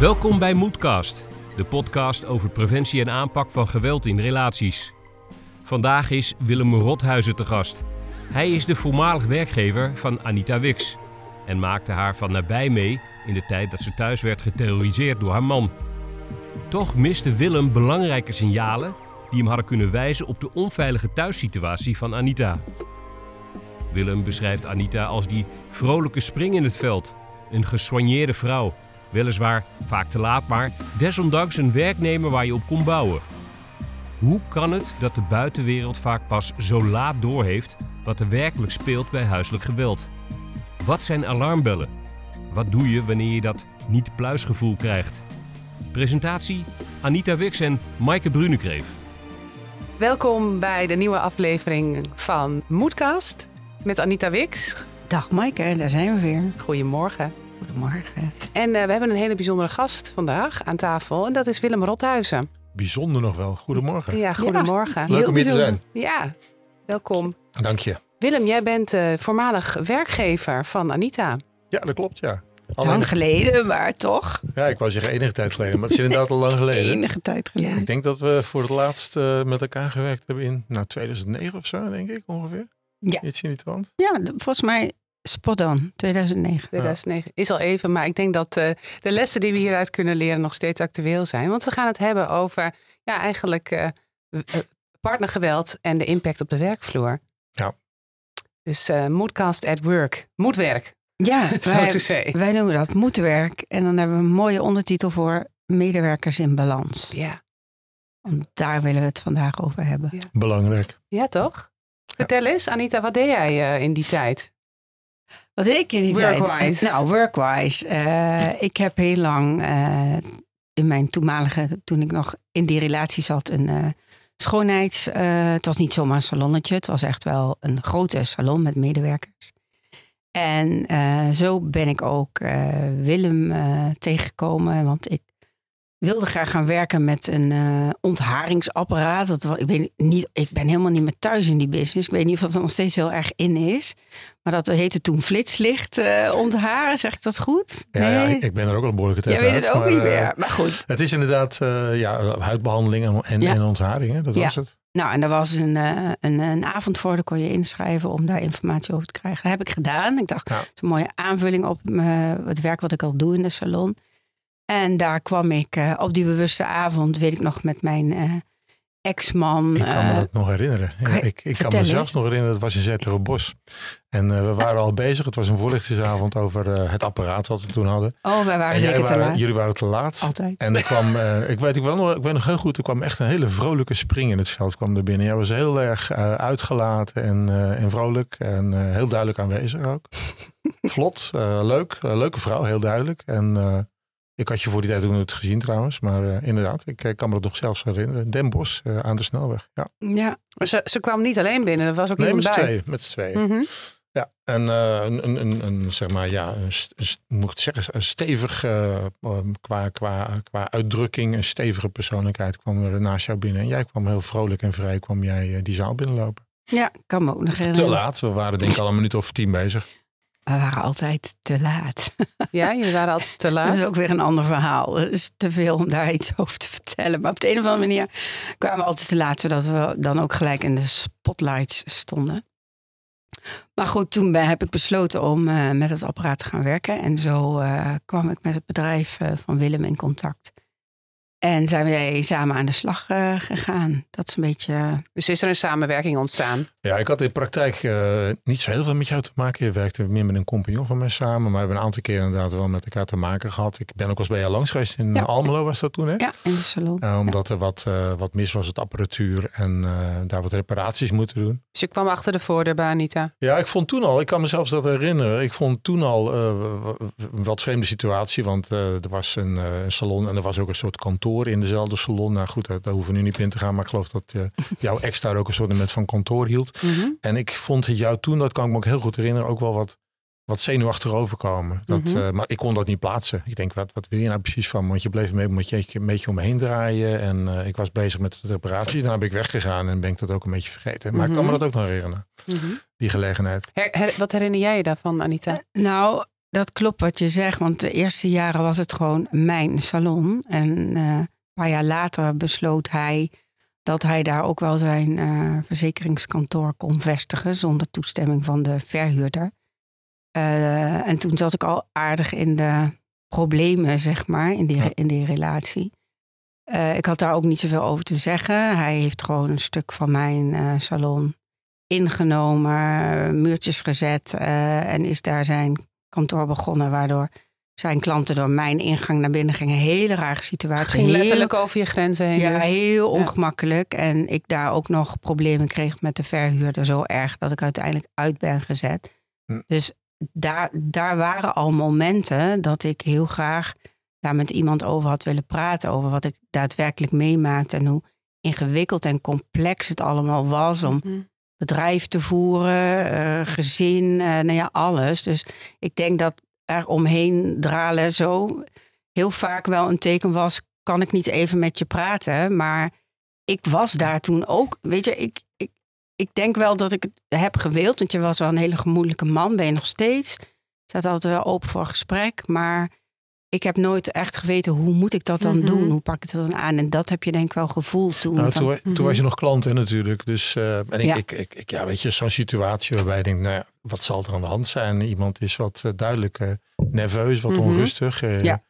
Welkom bij Moedcast, de podcast over preventie en aanpak van geweld in relaties. Vandaag is Willem Rothuizen te gast. Hij is de voormalig werkgever van Anita Wix en maakte haar van nabij mee in de tijd dat ze thuis werd geterroriseerd door haar man. Toch miste Willem belangrijke signalen die hem hadden kunnen wijzen op de onveilige thuissituatie van Anita. Willem beschrijft Anita als die vrolijke spring in het veld, een gesoigneerde vrouw. Weliswaar vaak te laat, maar desondanks een werknemer waar je op kon bouwen. Hoe kan het dat de buitenwereld vaak pas zo laat doorheeft wat er werkelijk speelt bij huiselijk geweld? Wat zijn alarmbellen? Wat doe je wanneer je dat niet-pluisgevoel krijgt? Presentatie Anita Wix en Maaike Brunekreef. Welkom bij de nieuwe aflevering van Moedcast met Anita Wix. Dag Maaike, daar zijn we weer. Goedemorgen. Goedemorgen. En uh, we hebben een hele bijzondere gast vandaag aan tafel en dat is Willem Rothuizen. Bijzonder nog wel. Goedemorgen. Ja, goedemorgen. Leuk om hier te zijn. Ja, welkom. Dank je. Willem, jij bent uh, voormalig werkgever van Anita. Ja, dat klopt, ja. Alleen... Lang geleden, maar toch? Ja, ik wou zeggen enige tijd geleden, maar het is inderdaad al lang geleden. Enige tijd geleden. Ik denk dat we voor het laatst uh, met elkaar gewerkt hebben in nou, 2009 of zo, denk ik ongeveer. Ja. Iets in die trant. Ja, volgens mij spot on, 2009. 2009 is al even, maar ik denk dat uh, de lessen die we hieruit kunnen leren nog steeds actueel zijn. Want we gaan het hebben over ja, eigenlijk uh, partnergeweld en de impact op de werkvloer. Ja. Dus uh, moodcast at work, moedwerk. Ja, wij, wij noemen dat moedwerk. En dan hebben we een mooie ondertitel voor medewerkers in balans. Ja. Want daar willen we het vandaag over hebben. Ja. Belangrijk. Ja, toch? Vertel eens, Anita, wat deed jij uh, in die tijd? Wat ik in die workwise. tijd? Nou, workwise. Uh, ik heb heel lang uh, in mijn toenmalige, toen ik nog in die relatie zat, een schoonheids... het was niet zomaar een salonnetje, het was echt wel een grote salon met medewerkers. En uh, zo ben ik ook uh, Willem uh, tegengekomen. Want ik wilde graag gaan werken met een ontharingsapparaat. Dat, ik, weet niet, ik ben helemaal niet meer thuis in die business. Ik weet niet of dat nog steeds heel erg in is. Maar dat heette toen flitslicht ontharen. Zeg ik dat goed? Ja, nee? ja ik, ik, ben er ook al een behoorlijke tijd Jij weet het ook maar, niet meer. Maar goed. Het is inderdaad ja, huidbehandeling en, en, ja. en ontharing. Hè? Dat was het. Nou, en daar was een, uh, een, een, avond voor, daar kon je inschrijven om daar informatie over te krijgen. Dat heb ik gedaan. Ik dacht, ja. het is een mooie aanvulling op uh, het werk wat ik al doe in de salon. En daar kwam ik uh, op die bewuste avond, weet ik nog, met mijn ex-man. Ik kan me dat nog herinneren. kan ik ik kan mezelf nog herinneren, het was in Zetterenbos. En we waren al bezig. Het was een voorlichtingsavond over eh, het apparaat wat we toen hadden. Oh, wij waren En zeker te laat. Jullie waren te laat. Altijd. En er kwam, eh, ik weet ik wel nog, ik weet nog heel goed, er kwam echt een hele vrolijke spring in het veld kwam er binnen. Jij was heel erg eh, uitgelaten en, eh, en vrolijk en eh, heel duidelijk aanwezig ook. Vlot, eh, leuk, eh, leuke vrouw, heel duidelijk. En eh, ik had je voor die tijd ook nooit gezien trouwens, maar eh, inderdaad, ik eh, kan me dat nog zelfs herinneren. Den Bosch eh, aan de snelweg. Ja. Ja, Maar Ze, ze kwam niet alleen binnen, er was ook Nee, met iemand z'n bij. tweeën. Met z'n tweeën. Mhm. Ja, en eh, een, een, een, een, zeg maar, ja, een, moet ik het zeggen, een stevig, eh, um, qua, qua, qua uitdrukking, een stevige persoonlijkheid kwam er naast jou binnen. En jij kwam heel vrolijk en vrij, kwam jij die zaal binnenlopen. ja, kan me ook nog Te laat, we waren denk ik al een minuut of tien bezig. We waren altijd te laat. Ja, jullie waren al te laat. Dat is ook weer een ander verhaal. Het is te veel om daar iets over te vertellen. Maar op de een of andere manier kwamen we altijd te laat, zodat we dan ook gelijk in de spotlights stonden. Maar goed, toen heb ik besloten om eh, met het apparaat te gaan werken. En zo eh, kwam ik met het bedrijf eh, van Willem in contact. En zijn wij samen aan de slag gegaan. Dat is een beetje. Dus is er een samenwerking ontstaan? Ja, ik had in praktijk eh, niet zo heel veel met jou te maken. Je werkte meer met een compagnon van mij samen. Maar we hebben een aantal keer inderdaad wel met elkaar te maken gehad. Ik ben ook wel eens bij jou langs geweest in Ja. Almelo was dat toen hè? Ja, in de salon. Eh, omdat er wat, eh, wat mis was, het apparatuur. En daar wat reparaties moeten doen. Dus je kwam achter de voordeur bij Anita. Ja, ik vond toen al, ik kan mezelf dat herinneren. Ik vond toen al een wat vreemde situatie. Want er was een, salon en er was ook een soort kantoor in dezelfde salon. Nou goed, daar, hoeven we nu niet in te gaan. Maar ik geloof dat jouw ex daar ook een soort van kantoor hield. Mhm. En ik vond het jou toen, dat kan ik me ook heel goed herinneren, ook wel wat, wat zenuwachtig overkomen. Dat, Mhm. eh, maar ik kon dat niet plaatsen. Ik denk, wat, wat wil je nou precies van? me? Want je bleef me een beetje, een beetje om me heen draaien. En eh, ik was bezig met de reparaties. Daarna ben ik weggegaan en ben ik dat ook een beetje vergeten. Maar ik kan me Mhm. dat ook nog herinneren, die gelegenheid. Her- her- wat herinner jij je daarvan, Anita? Nou, dat klopt wat je zegt. Want de eerste jaren was het gewoon mijn salon. En eh, een paar jaar later besloot hij dat hij daar ook wel zijn eh, verzekeringskantoor kon vestigen. Zonder toestemming van de verhuurder. Eh, en toen zat ik al aardig in de problemen, zeg maar, in die, Ja. in die relatie. Eh, ik had daar ook niet zoveel over te zeggen. Hij heeft gewoon een stuk van mijn salon ingenomen, muurtjes gezet en is daar zijn kantoor begonnen, waardoor zijn klanten door mijn ingang naar binnen gingen. Hele rare Het situatie. ging Heel- letterlijk over je grenzen heen. ja, dus. heel Ja. ongemakkelijk. En ik daar ook nog problemen kreeg met de verhuurder. Zo erg dat ik uiteindelijk uit ben gezet. Hm. Dus daar, daar waren al momenten dat ik heel graag daar met iemand over had willen praten. Over wat ik daadwerkelijk meemaakte. En hoe ingewikkeld en complex het allemaal was om Mhm. bedrijf te voeren, eh, gezin, eh, nou ja, alles. Dus ik denk dat er omheen dralen zo heel vaak wel een teken was, kan ik niet even met je praten? Maar ik was daar toen ook, weet je, ik, ik, ik denk wel dat ik het heb gewild, want je was wel een hele gemoedelijke man, ben je nog steeds. Staat altijd wel open voor gesprek, maar ik heb nooit echt geweten hoe moet ik dat dan Mhm. doen? Hoe pak ik het dan aan? En dat heb je denk ik wel gevoeld toen. Nou, van- toen, toen Mhm. was je nog klant hè, natuurlijk. Dus, eh, en ik, Ja. ik, ik, ik- ja, weet je, zo'n situatie waarbij je denkt, nou ja, wat zal er aan de hand zijn? Iemand is wat eh, duidelijk eh, nerveus, wat Mhm. onrustig. eh, Ja.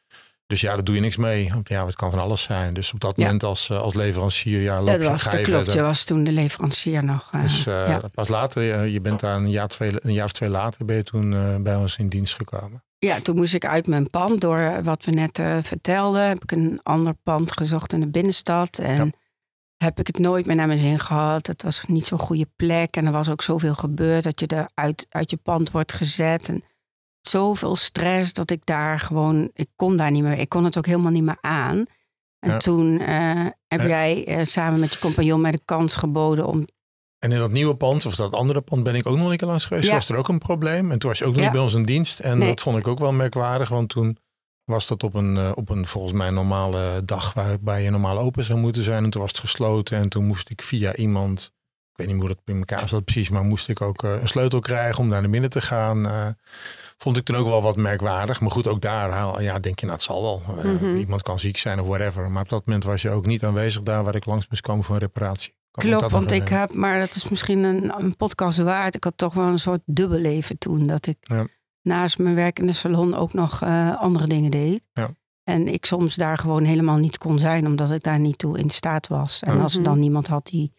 Dus ja, daar doe je niks mee. Want Ja, het kan van alles zijn. Dus op dat Ja. moment als, als leverancier, ja, loop dat je, was, ga dat je klopt. verder. Je was toen de leverancier nog. Dus eh, ja. pas later, je bent daar een jaar, twee, een jaar of twee later, ben je toen eh, bij ons in dienst gekomen. Ja, toen moest ik uit mijn pand. Door eh, wat we net eh, vertelden, heb ik een ander pand gezocht in de binnenstad. En Ja. heb ik het nooit meer naar mijn zin gehad. Het was niet zo'n goede plek. En er was ook zoveel gebeurd dat je er uit, uit je pand wordt gezet. En zoveel stress dat ik daar gewoon, ik kon daar niet meer. Ik kon het ook helemaal niet meer aan. En Ja. toen eh, heb Ja. jij samen met je compagnon mij de kans geboden om En in dat nieuwe pand, of dat andere pand, ben ik ook nog een keer langs geweest. Ja. Was er ook een probleem. En toen was je ook Ja. niet bij ons in dienst. En Nee. dat vond ik ook wel merkwaardig. Want toen was dat op een, eh, op een volgens mij normale dag waarbij je normaal open zou moeten zijn. En toen was het gesloten. En toen moest ik via iemand, ik weet niet hoe dat in elkaar zat precies, maar moest ik ook eh, een sleutel krijgen om daar naar binnen te gaan. Eh, vond ik toen ook wel wat merkwaardig. Maar goed, ook daar ja, denk je, nou, het zal wel. Mhm. Iemand kan ziek zijn of whatever. Maar op dat moment was je ook niet aanwezig daar waar ik langs moest komen voor een reparatie. Klopt, want ik heb, maar dat is misschien een, een podcast waard. Ik had toch wel een soort dubbelleven toen. Dat ik Ja. naast mijn werk in de salon ook nog eh, andere dingen deed. Ja. En ik soms daar gewoon helemaal niet kon zijn, omdat ik daar niet toe in staat was. En Ja. als er dan niemand had die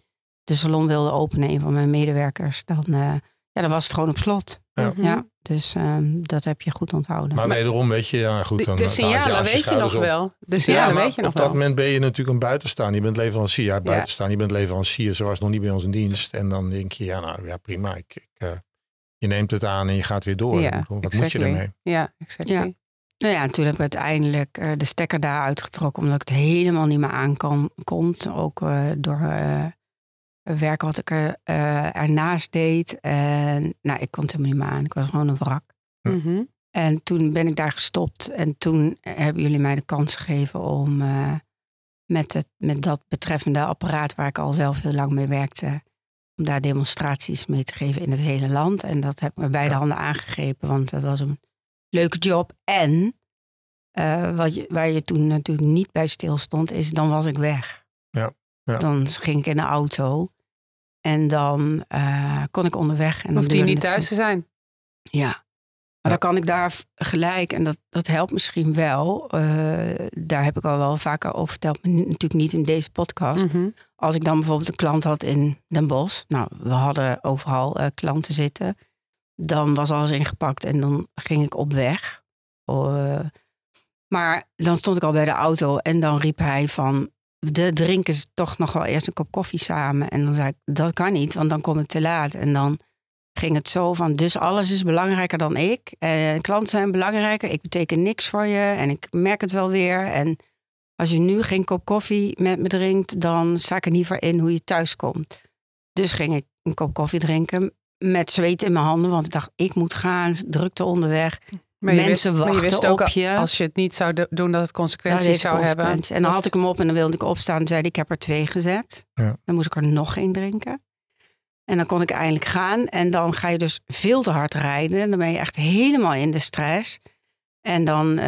de salon wilde openen, een van mijn medewerkers, dan, eh, ja, dan was het gewoon op slot. Ja. Ja, dus ehm, dat heb je goed onthouden. Maar, wederom weet je, ja goed. De, dan, de je signalen weet je nog op. wel. De Ja, signalen maar weet je nog op dat wel. moment ben je natuurlijk een buitenstaander. Je bent leverancier. Ja, buitenstaan. Je bent leverancier. Ze was nog niet bij ons in dienst. En dan denk je, ja, nou ja, prima. Ik, ik, eh, je neemt het aan en je gaat weer door. Ja, Wat exactly. moet je ermee? Ja, exactly. Ja. Nou ja, en toen heb ik uiteindelijk eh, de stekker daar uitgetrokken, omdat ik het helemaal niet meer aan kon. kon. Ook eh, door eh, werk wat ik er, eh, ernaast deed. En nou, ik kon het helemaal niet meer aan. Ik was gewoon een wrak. Mhm. En toen ben ik daar gestopt. En toen hebben jullie mij de kans gegeven om eh, met, het, met dat betreffende apparaat waar ik al zelf heel lang mee werkte, om daar demonstraties mee te geven in het hele land. En dat heb ik met beide Ja. handen aangegrepen, want dat was een leuke job. En eh, wat je, waar je toen natuurlijk niet bij stilstond, is dan was ik weg. Ja, ja. Dan ging ik in de auto en dan eh, kon ik onderweg. En Hoeft hij niet thuis te zijn. ja. Maar dan kan ik daar gelijk, en dat, dat helpt misschien wel. eh, daar heb ik al wel vaker over verteld, maar natuurlijk niet in deze podcast. Mhm. Als ik dan bijvoorbeeld een klant had in Den Bosch. Nou, we hadden overal eh, klanten zitten. Dan was alles ingepakt en dan ging ik op weg. Eh, maar dan stond ik al bij de auto en dan riep hij van... De drinken ze toch nog wel eerst een kop koffie samen. En dan zei ik, dat kan niet, want dan kom ik te laat. En dan ging het zo van, dus alles is belangrijker dan ik. En klanten zijn belangrijker, ik beteken niks voor je. En ik merk het wel weer. En als je nu geen kop koffie met me drinkt, dan sta ik er niet voor in hoe je thuis komt. Dus ging ik een kop koffie drinken met zweet in mijn handen. Want ik dacht, ik moet gaan, drukte onderweg. Maar je Mensen wist, maar je wachten wist ook op je. Als je het niet zou do- doen, dat het consequenties zou hebben. En dan had ik hem op en dan wilde ik opstaan. En zei ik heb er twee gezet. Ja. Dan moest ik er nog één drinken. En dan kon ik eindelijk gaan. En dan ga je dus veel te hard rijden. Dan ben je echt helemaal in de stress. En dan, eh,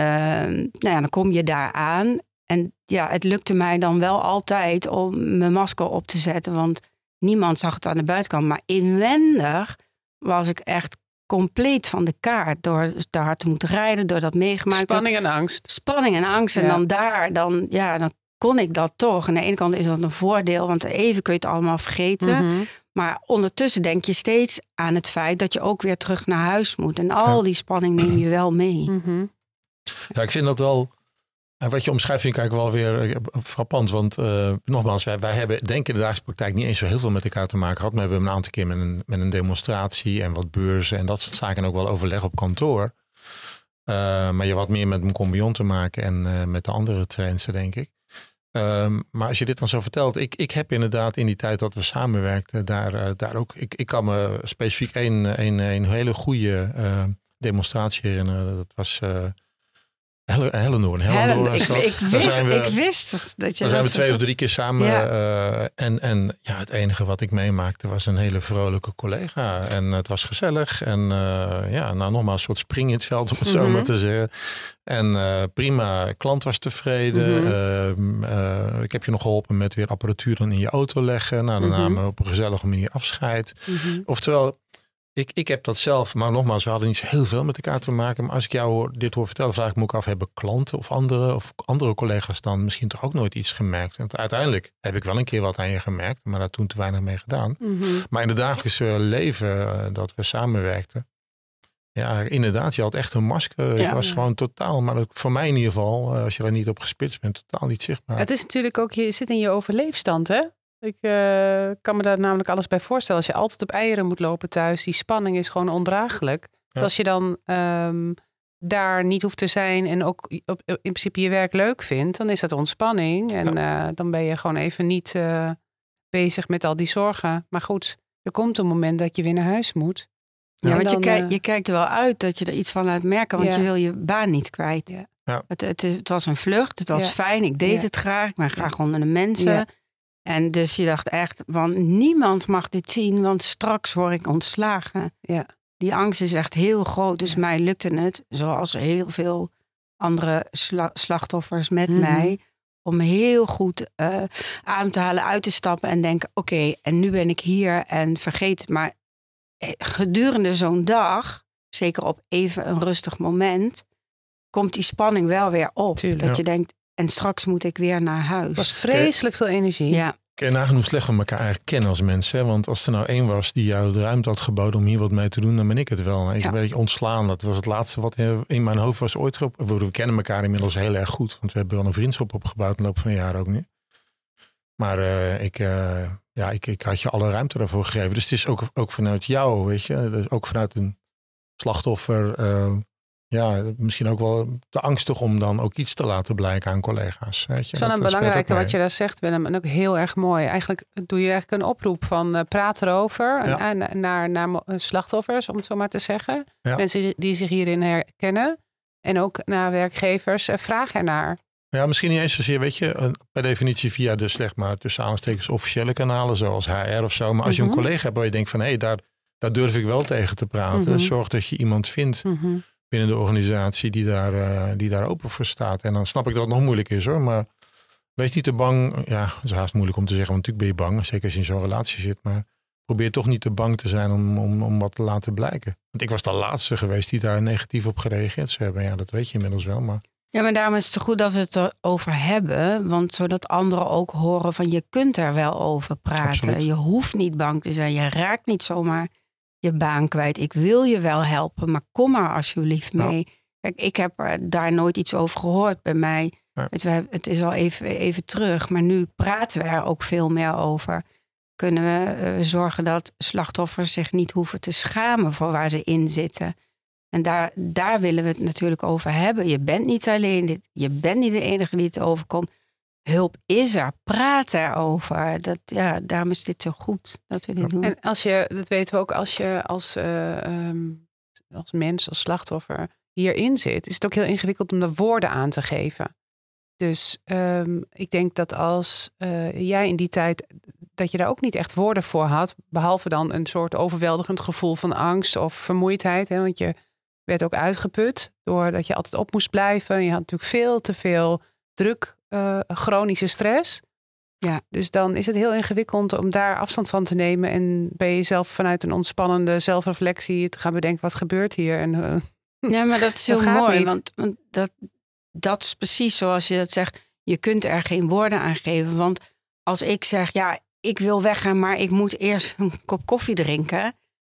nou ja, dan kom je daar aan. En ja, het lukte mij dan wel altijd om mijn masker op te zetten. Want niemand zag het aan de buitenkant. Maar inwendig was ik echt compleet van de kaart. Door te hard te moeten rijden, door dat meegemaakt. Spanning en angst. Spanning en angst. En Ja. dan daar, dan, ja, dan kon ik dat toch. Aan de ene kant is dat een voordeel, want even kun je het allemaal vergeten. Mhm. Maar ondertussen denk je steeds aan het feit dat je ook weer terug naar huis moet. En al Ja. die spanning neem je wel mee. Mhm. Ja, ik vind dat wel. Wat je omschrijft vind ik eigenlijk wel weer eh, frappant. Want eh, nogmaals, wij, hebben denk ik in de dagelijkse praktijk niet eens zo heel veel met elkaar te maken gehad. Maar we hebben een aantal keer met een, met een demonstratie en wat beurzen en dat soort zaken. En ook wel overleg op kantoor. Eh, maar je had meer met mijn compagnon te maken en met de andere trainers, denk ik. Ehm, maar als je dit dan zo vertelt, ik, ik heb inderdaad in die tijd dat we samenwerkten, daar, daar ook. Ik, ik kan me specifiek één een, een hele goede demonstratie herinneren. Dat was Hellendoorn. Hellendoorn ik, ik, wist, zijn we- ik wist dat je daar zijn we twee of drie keer samen. Ja. eh, en, en ja, het enige wat ik meemaakte was een hele vrolijke collega. En het was gezellig. En eh, ja, nou nogmaals, een soort spring in het veld, om het zo Mhm. maar te zeggen. En eh, prima, klant was tevreden. Mhm. Ehm, eh, ik heb je nog geholpen met weer apparatuur dan in je auto leggen. Nou, dan Mhm. namen op een gezellige manier afscheid. Oftewel, ik, ik heb dat zelf, maar nogmaals, we hadden niet zo heel veel met elkaar te maken. Maar als ik jou hoor- dit hoor vertellen, vraag ik me ook af, hebben klanten of andere, of andere collega's dan misschien toch ook nooit iets gemerkt? En uiteindelijk heb ik wel een keer wat aan je gemerkt, maar daar toen te weinig mee gedaan. Mhm. Maar in het dagelijkse leven eh, dat we samenwerkten, ja, inderdaad, je had echt een masker. Ja. ik was gewoon totaal, maar dat, voor mij in ieder geval, eh, als je daar niet op gespitst bent, totaal niet zichtbaar. Het is natuurlijk ook, je zit in je overleefstand, hè? Ik eh, kan me daar namelijk alles bij voorstellen. Als je altijd op eieren moet lopen thuis, die spanning is gewoon ondraaglijk. Ja. Als je dan ehm, daar niet hoeft te zijn en ook op, in principe je werk leuk vindt, dan is dat ontspanning. En eh, dan ben je gewoon even niet eh, bezig met al die zorgen. Maar goed, er komt een moment dat je weer naar huis moet. Ja, want je, dan, je kijkt er wel uit dat je er iets van laat merken, want je wil je baan niet kwijt. Het, het, is, het was een vlucht, het was fijn, ik deed het graag, ik ben graag onder de mensen. En dus je dacht echt, want niemand mag dit zien, want straks word ik ontslagen. Ja. Die angst is echt heel groot, dus mij lukte het, zoals heel veel andere sla- slachtoffers met Mhm. mij, om heel goed eh adem te halen, uit te stappen en denken, oké, en nu ben ik hier en vergeet het. Maar eh, gedurende zo'n dag, zeker op even een rustig moment, komt die spanning wel weer op. Tuurlijk. Dat je denkt, en straks moet ik weer naar huis. was vreselijk veel energie. Ja, Kun je nagenoeg slecht van elkaar eigenlijk kennen als mensen. Hè? Want als er nou één was die jou de ruimte had geboden om hier wat mee te doen, dan ben ik het wel. Ik Ja. een beetje ontslaan. Dat was het laatste wat in mijn hoofd was ooit. We kennen elkaar inmiddels heel erg goed. Want we hebben wel een vriendschap opgebouwd in de loop van een jaar ook nu. Maar eh, ik, eh, ja, ik, ik had je alle ruimte daarvoor gegeven. Dus het is ook, ook vanuit jou, weet je. Dus ook vanuit een slachtoffer. eh, ja, misschien ook wel te angstig om dan ook iets te laten blijken aan collega's. Weet je. Het is wel Dat- een dat belangrijke wat je daar zegt, Willem. En ook heel erg mooi. Eigenlijk doe je eigenlijk een oproep van eh, praat erover. Ja. En, en naar, naar mo- slachtoffers, om het zo maar te zeggen. Ja. Mensen die, zich hierin herkennen. En ook naar werkgevers. eh, vraag ernaar. Ja, misschien niet eens zozeer, weet je, per definitie via de zeg maar tussen aanstekens officiële kanalen, zoals HR of zo. Maar als je een Mhm. collega hebt waar je denkt van hé, hey, daar, daar durf ik wel tegen te praten. Mhm. Zorg dat je iemand vindt Mhm. Binnen de organisatie die daar, eh, die daar open voor staat. En dan snap ik dat het nog moeilijk is hoor. Maar wees niet te bang. Ja, het is haast moeilijk om te zeggen, want natuurlijk ben je bang. Zeker als je in zo'n relatie zit. Maar probeer toch niet te bang te zijn om, om, om wat te laten blijken. Want ik was de laatste geweest die daar negatief op gereageerd zou hebben. Ja, dat weet je inmiddels wel. Maar Ja, maar daarom is het goed dat we het erover hebben. Want zodat anderen ook horen van je kunt er wel over praten. Absoluut. Je hoeft niet bang te zijn. Je raakt niet zomaar je baan kwijt. Ik wil je wel helpen, maar kom maar alsjeblieft Ja. mee. Kijk, ik heb daar nooit iets over gehoord bij mij. Ja. Het, het is al even, even terug, maar nu praten we er ook veel meer over. Kunnen we eh, zorgen dat slachtoffers zich niet hoeven te schamen voor waar ze in zitten. En daar, daar willen we het natuurlijk over hebben. Je bent niet alleen, dit, je bent niet de enige die het overkomt. Hulp is er, praat erover. Dat, ja, daarom is dit zo goed dat we dit doen. En als je, dat weten we ook, als je als, eh, ehm, als mens, als slachtoffer hierin zit, is het ook heel ingewikkeld om de woorden aan te geven. Dus ehm, ik denk dat als eh, jij in die tijd dat je daar ook niet echt woorden voor had, behalve dan een soort overweldigend gevoel van angst of vermoeidheid, hè, want je werd ook uitgeput doordat je altijd op moest blijven. Je had natuurlijk veel te veel druk, uh, chronische stress. Ja. Dus dan is het heel ingewikkeld om daar afstand van te nemen en ben je zelf vanuit een ontspannende zelfreflectie te gaan bedenken wat gebeurt hier en uh, ja, maar dat is heel mooi, want, want dat, dat is precies zoals je dat zegt. Je kunt er geen woorden aan geven. Want als ik zeg, ja, ik wil weggaan, maar ik moet eerst een kop koffie drinken,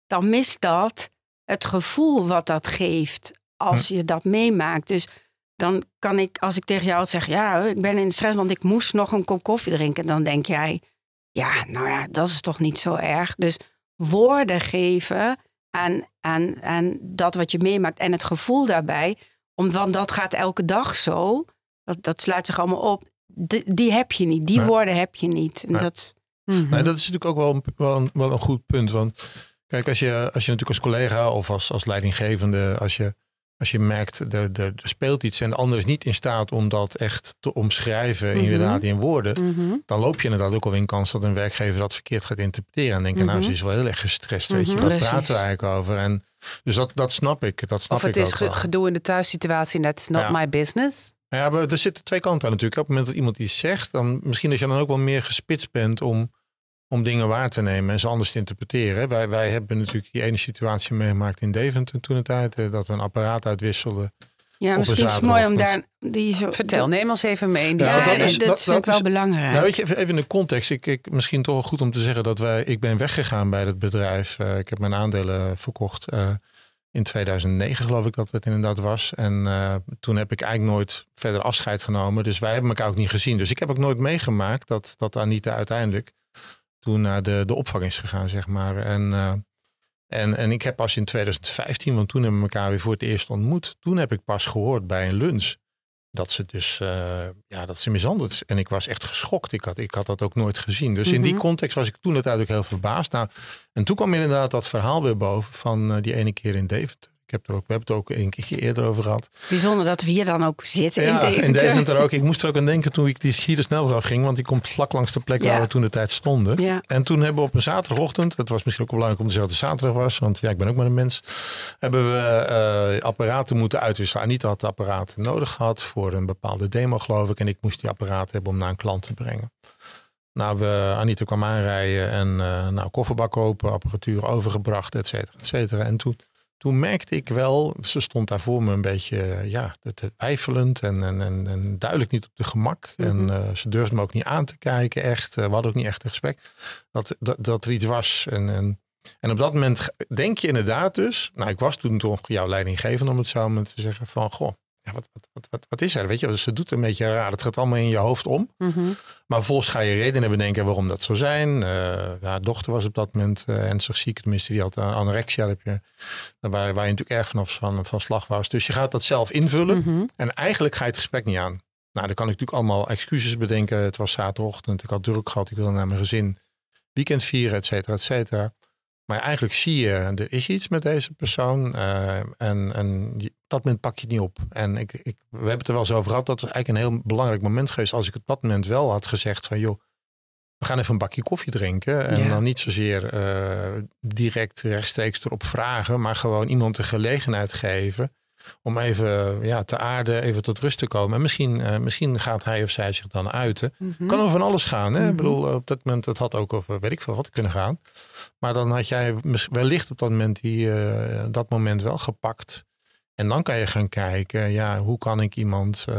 dan mist dat het gevoel wat dat geeft als je dat meemaakt. Dus dan kan ik, als ik tegen jou zeg, ja, ik ben in stress, want ik moest nog een kop koffie drinken, dan denk jij, ja, nou ja, dat is toch niet zo erg. Dus woorden geven aan, aan, aan dat wat je meemaakt en het gevoel daarbij, omdat dat gaat elke dag zo, dat, dat sluit zich allemaal op. Die, die heb je niet, die woorden heb je niet. En dat, mm dat is natuurlijk ook wel, wel, een, wel een goed punt. Want kijk, als je, als je natuurlijk als collega of als, als leidinggevende, als je, als je merkt, er, speelt iets en de ander is niet in staat om dat echt te omschrijven, mm inderdaad in woorden, mhm. dan loop je inderdaad ook al in kans dat een werkgever dat verkeerd gaat interpreteren en denken, nou, mhm. ze is wel heel erg gestrest, weet je, waar praten we eigenlijk over? En dus dat, dat snap ik. Dat snap of het is gedoe in de thuissituatie, that's not my business. Ja, maar er zitten twee kanten aan natuurlijk. Op het moment dat iemand iets zegt, dan misschien dat je dan ook wel meer gespitst bent om, om dingen waar te nemen en ze anders te interpreteren. Wij, wij hebben natuurlijk die ene situatie meegemaakt in Deventer toen het tijd, eh, dat we een apparaat uitwisselden. Ja, misschien is het mooi om daar die zo. Vertel, neem ons even mee. In die ja, dat, is, dat, vind ik wel belangrijk. Nou, weet je, even in de context. Ik, ik, misschien toch goed om te zeggen dat wij. Ik ben weggegaan bij het bedrijf. Uh, ik heb mijn aandelen verkocht. Uh, in 2009 geloof ik dat het inderdaad was. En uh, toen heb ik eigenlijk nooit verder afscheid genomen. Dus wij hebben elkaar ook niet gezien. Dus ik heb ook nooit meegemaakt dat, dat Anita uiteindelijk toen naar de, de opvang is gegaan, zeg maar. En, uh, en, en ik heb pas in 2015, want toen hebben we elkaar weer voor het eerst ontmoet. Toen heb ik pas gehoord bij een lunch dat ze dus uh, ja, dat ze mishandeld is. En ik was echt geschokt. Ik had, ik had dat ook nooit gezien. Dus in die mhm. context was ik toen natuurlijk heel verbaasd. Nou, en toen kwam inderdaad dat verhaal weer boven van uh, die ene keer in Deventer heb er ook, we hebben het ook een keertje eerder over gehad. Bijzonder dat we hier dan ook zitten ja, in Deventer. in Deventer ook. Ik moest er ook aan denken toen ik die hier de snelweg ging. Want die komt vlak langs de plek waar we toen de tijd stonden. Ja. En toen hebben we op een zaterdagochtend, het was misschien ook wel belangrijk om dezelfde zaterdag was. Want ja, ik ben ook maar een mens. Hebben we uh, apparaten moeten uitwisselen. Anita had de apparaten nodig gehad voor een bepaalde demo geloof ik. En ik moest die apparaten hebben om naar een klant te brengen. Nou, we, Anita kwam aanrijden en uh, nou, kofferbak kopen, apparatuur overgebracht, et cetera, et cetera. En toen toen merkte ik wel, ze stond daar voor me een beetje ja, twijfelend en, en, en, en duidelijk niet op de gemak. En mhm. eh, ze durfde me ook niet aan te kijken, echt. Uh, we hadden ook niet echt een gesprek. Dat, dat, dat er iets was. En, en, en op dat moment denk je inderdaad dus, nou ik was toen toch jouw leidinggevende om het zo maar te zeggen van, goh, ja, wat, wat, wat, wat, is er? Weet je, dus ze doet een beetje raar. Het gaat allemaal in je hoofd om. Mhm. Maar vervolgens ga je redenen bedenken waarom dat zou zijn. Uh, ja, dochter was op dat moment uh, ernstig ziek. Tenminste, die had anorexia. Heb je, waar, waar je natuurlijk erg vanaf van, van slag was. Dus je gaat dat zelf invullen. Mhm. En eigenlijk ga je het gesprek niet aan. Nou, dan kan ik natuurlijk allemaal excuses bedenken. Het was zaterdagochtend. Ik had druk gehad. Ik wilde naar mijn gezin weekend vieren, et cetera, et cetera. Maar eigenlijk zie je, er is iets met deze persoon. Uh, en, en dat moment pak je het niet op. En ik, ik, we hebben het er wel eens over gehad. Dat was eigenlijk een heel belangrijk moment geweest. Als ik het dat moment wel had gezegd van joh, we gaan even een bakje koffie drinken. En dan niet zozeer uh, direct rechtstreeks erop vragen. Maar gewoon iemand de gelegenheid geven om even ja, te aarde, even tot rust te komen. En misschien, uh, misschien gaat hij of zij zich dan uiten. Mm Kan over van alles gaan. Hè? Ik mhm. bedoel, op dat moment, het had ook over weet ik veel wat kunnen gaan. Maar dan had jij wellicht op dat moment die, uh, dat moment wel gepakt. En dan kan je gaan kijken, ja, hoe kan ik iemand, uh,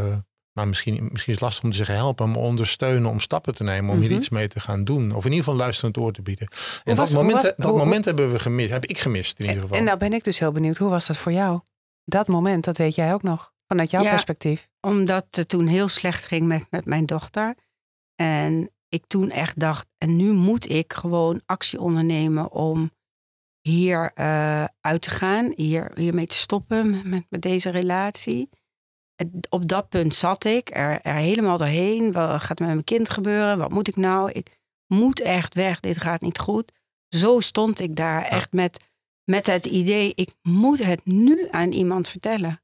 nou misschien, misschien is het lastig om te zeggen helpen, maar ondersteunen om stappen te nemen, om hier mhm. iets mee te gaan doen. Of in ieder geval luisterend oor te bieden. En dat, moment, dat moment hebben we gemist, heb ik gemist in ieder geval. En nou ben ik dus heel benieuwd, hoe was dat voor jou? Dat moment, dat weet jij ook nog, vanuit jouw perspectief. Omdat het toen heel slecht ging met, met mijn dochter. En ik toen echt dacht, en nu moet ik gewoon actie ondernemen om hier uh, uit te gaan, hier, hiermee te stoppen met, met deze relatie. op dat punt zat ik er, er helemaal doorheen. Wat gaat er met mijn kind gebeuren? Wat moet ik nou? Ik moet echt weg, dit gaat niet goed. Zo stond ik daar echt met, met het idee, ik moet het nu aan iemand vertellen.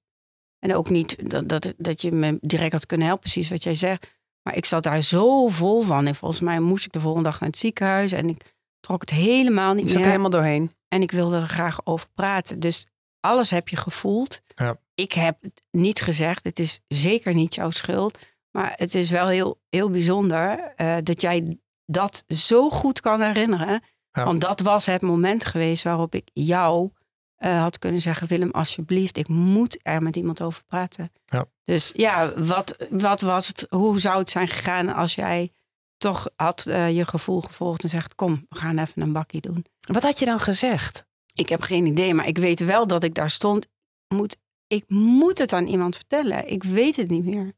En ook niet dat, dat, dat je me direct had kunnen helpen, precies wat jij zegt. Maar ik zat daar zo vol van. En volgens mij moest ik de volgende dag naar het ziekenhuis. En ik trok het helemaal niet Je meer. zat er helemaal doorheen. En ik wilde er graag over praten. Dus alles heb je gevoeld. Ja. Ik heb het niet gezegd. Het is zeker niet jouw schuld. Maar het is wel heel, heel bijzonder eh, dat jij dat zo goed kan herinneren. Ja. Want dat was het moment geweest waarop ik jou eh, had kunnen zeggen: Willem, alsjeblieft, ik moet er met iemand over praten. Ja. Dus ja, wat, wat was het? Hoe zou het zijn gegaan als jij toch had eh, je gevoel gevolgd en zegt: Kom, we gaan even een bakkie doen. Wat had je dan gezegd? Ik heb geen idee, maar ik weet wel dat ik daar stond. Moet, ik moet het aan iemand vertellen. Ik weet het niet meer.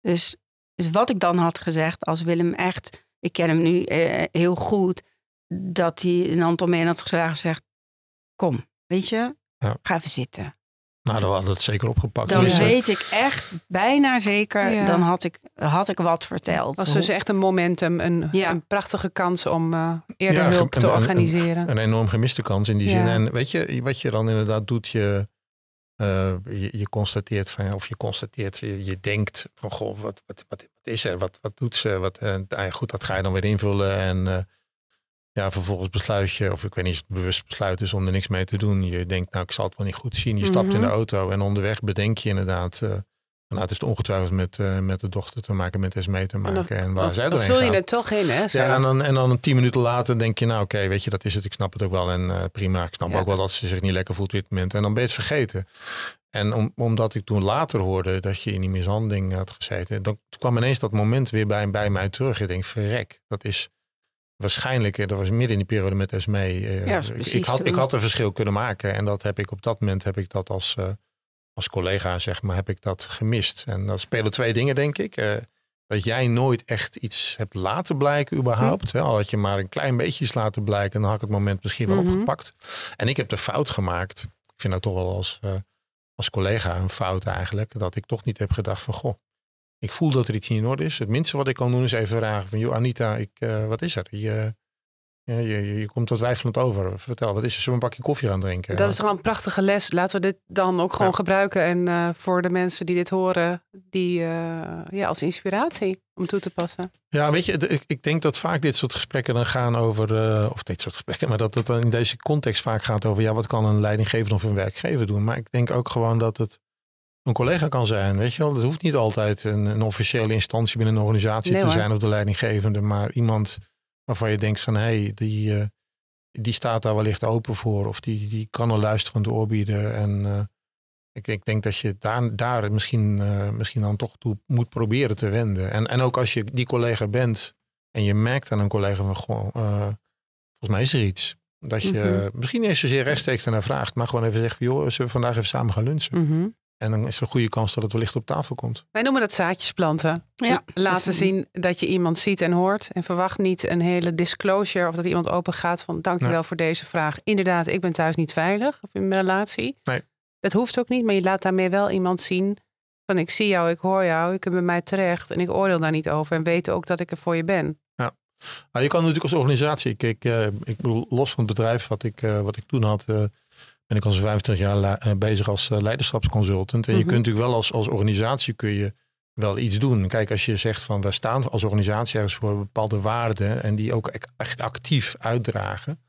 Dus, dus wat ik dan had gezegd, als Willem echt, ik ken hem nu eh, heel goed, dat hij een aantal mee had geslagen zegt: Kom, weet je, Ja. ga even zitten. Nou, dan hadden we het zeker opgepakt. Dan Tenminste, weet ik echt bijna zeker, Ja. dan had ik, had ik wat verteld. was dus echt een momentum, een, Ja. een prachtige kans om eh, eerder Ja, hulp een- te een- een- organiseren. een enorm gemiste kans in die Ja. zin. En weet je, wat je dan inderdaad doet, je, eh, je, je constateert van, of je constateert, je, je denkt van, goh, wat, wat, wat, wat is er? Wat, wat doet ze? Wat, en, ja, goed, dat ga je dan weer invullen. En eh, ja, vervolgens besluit je, of ik weet niet of het bewust besluit is om er niks mee te doen. Je denkt, nou, ik zal het wel niet goed zien. Je stapt in de Mhm. auto en onderweg bedenk je inderdaad, eh, nou, het is ongetwijfeld met, eh, met de dochter te maken, met Esmee te En dan- maken. En, waar dan, zij dan vul je het toch in, hè? zo. Ja, en dan, en dan tien minuten later denk je, nou oké, weet je, dat is het. Ik snap het ook wel. En eh, prima, ik snap Ja. ook wel dat ze zich niet lekker voelt op dit moment. En dan ben je het vergeten. En om, omdat ik toen later hoorde dat je in die mishandeling had gezeten, dan kwam ineens dat moment weer bij, bij mij terug. Ik denk, verrek, dat is waarschijnlijk, eh, dat was midden in die periode met Esme. eh, Ja, ik, precies ik, had, toen. ik had een verschil kunnen maken. En dat heb ik op dat moment, heb ik dat als, eh, als collega, zeg maar, heb ik dat gemist. En dat spelen twee dingen, denk ik. Dat jij nooit echt iets hebt laten blijken überhaupt. Hè? Al had je maar een klein beetje iets laten blijken, dan had ik het moment misschien wel Mhm. opgepakt. En ik heb de fout gemaakt. Ik vind dat toch wel als, als collega een fout eigenlijk. Dat ik toch niet heb gedacht van, goh, ik voel dat er iets niet in orde is. Het minste wat ik kan doen is even vragen van, joh Anita, ik, eh, wat is er? Je, ja, je, je, je komt er twijfelend over. Vertel, wat is er? Zullen we een bakje koffie gaan drinken? Dat is gewoon een prachtige les. Laten we dit dan ook gewoon Ja. gebruiken. En eh, voor de mensen die dit horen, die eh, ja, als inspiratie om toe te passen. Ja, weet je, ik, ik denk dat vaak dit soort gesprekken dan gaan over, of dit soort gesprekken, maar dat het dan in deze context vaak gaat over, ja, wat kan een leidinggever of een werkgever doen? Maar ik denk ook gewoon dat het een collega kan zijn, weet je wel. Het hoeft niet altijd een, een officiële instantie binnen een organisatie Nee, te zijn of de leidinggevende, maar iemand waarvan je denkt van, hé, hey, die, eh, die staat daar wellicht open voor of die, die kan een luisterend oor bieden. En eh, ik, ik denk dat je daar, daar misschien, eh, misschien dan toch toe moet proberen te wenden. En, en ook als je die collega bent en je merkt aan een collega van, volgens mij is er iets. Dat je Mhm. misschien niet eens zozeer rechtstreeks ernaar vraagt, maar gewoon even zegt, van, joh, zullen we vandaag even samen gaan lunchen? Mhm. En dan is er een goede kans dat het wellicht op tafel komt. Wij noemen dat zaadjes planten. Ja, Laten zien dat je iemand ziet en hoort. En verwacht niet een hele disclosure of dat iemand open gaat van dankjewel Nee. voor deze vraag. Inderdaad, ik ben thuis niet veilig of in mijn relatie. Nee. Dat hoeft ook niet, maar je laat daarmee wel iemand zien van ik zie jou, ik hoor jou, je kunt bij mij terecht en ik oordeel daar niet over. En weet ook dat ik er voor je ben. Nou, je kan natuurlijk als organisatie, kijk, eh, ik bedoel, los van het bedrijf wat ik, eh, wat ik toen had, eh, ben ik al zo'n 25 jaar eh, bezig als eh, leiderschapsconsultant. En je Mhm. kunt natuurlijk wel als, als organisatie kun je wel iets doen. Kijk, als je zegt van we staan als organisatie ergens voor bepaalde waarden en die ook e- echt actief uitdragen.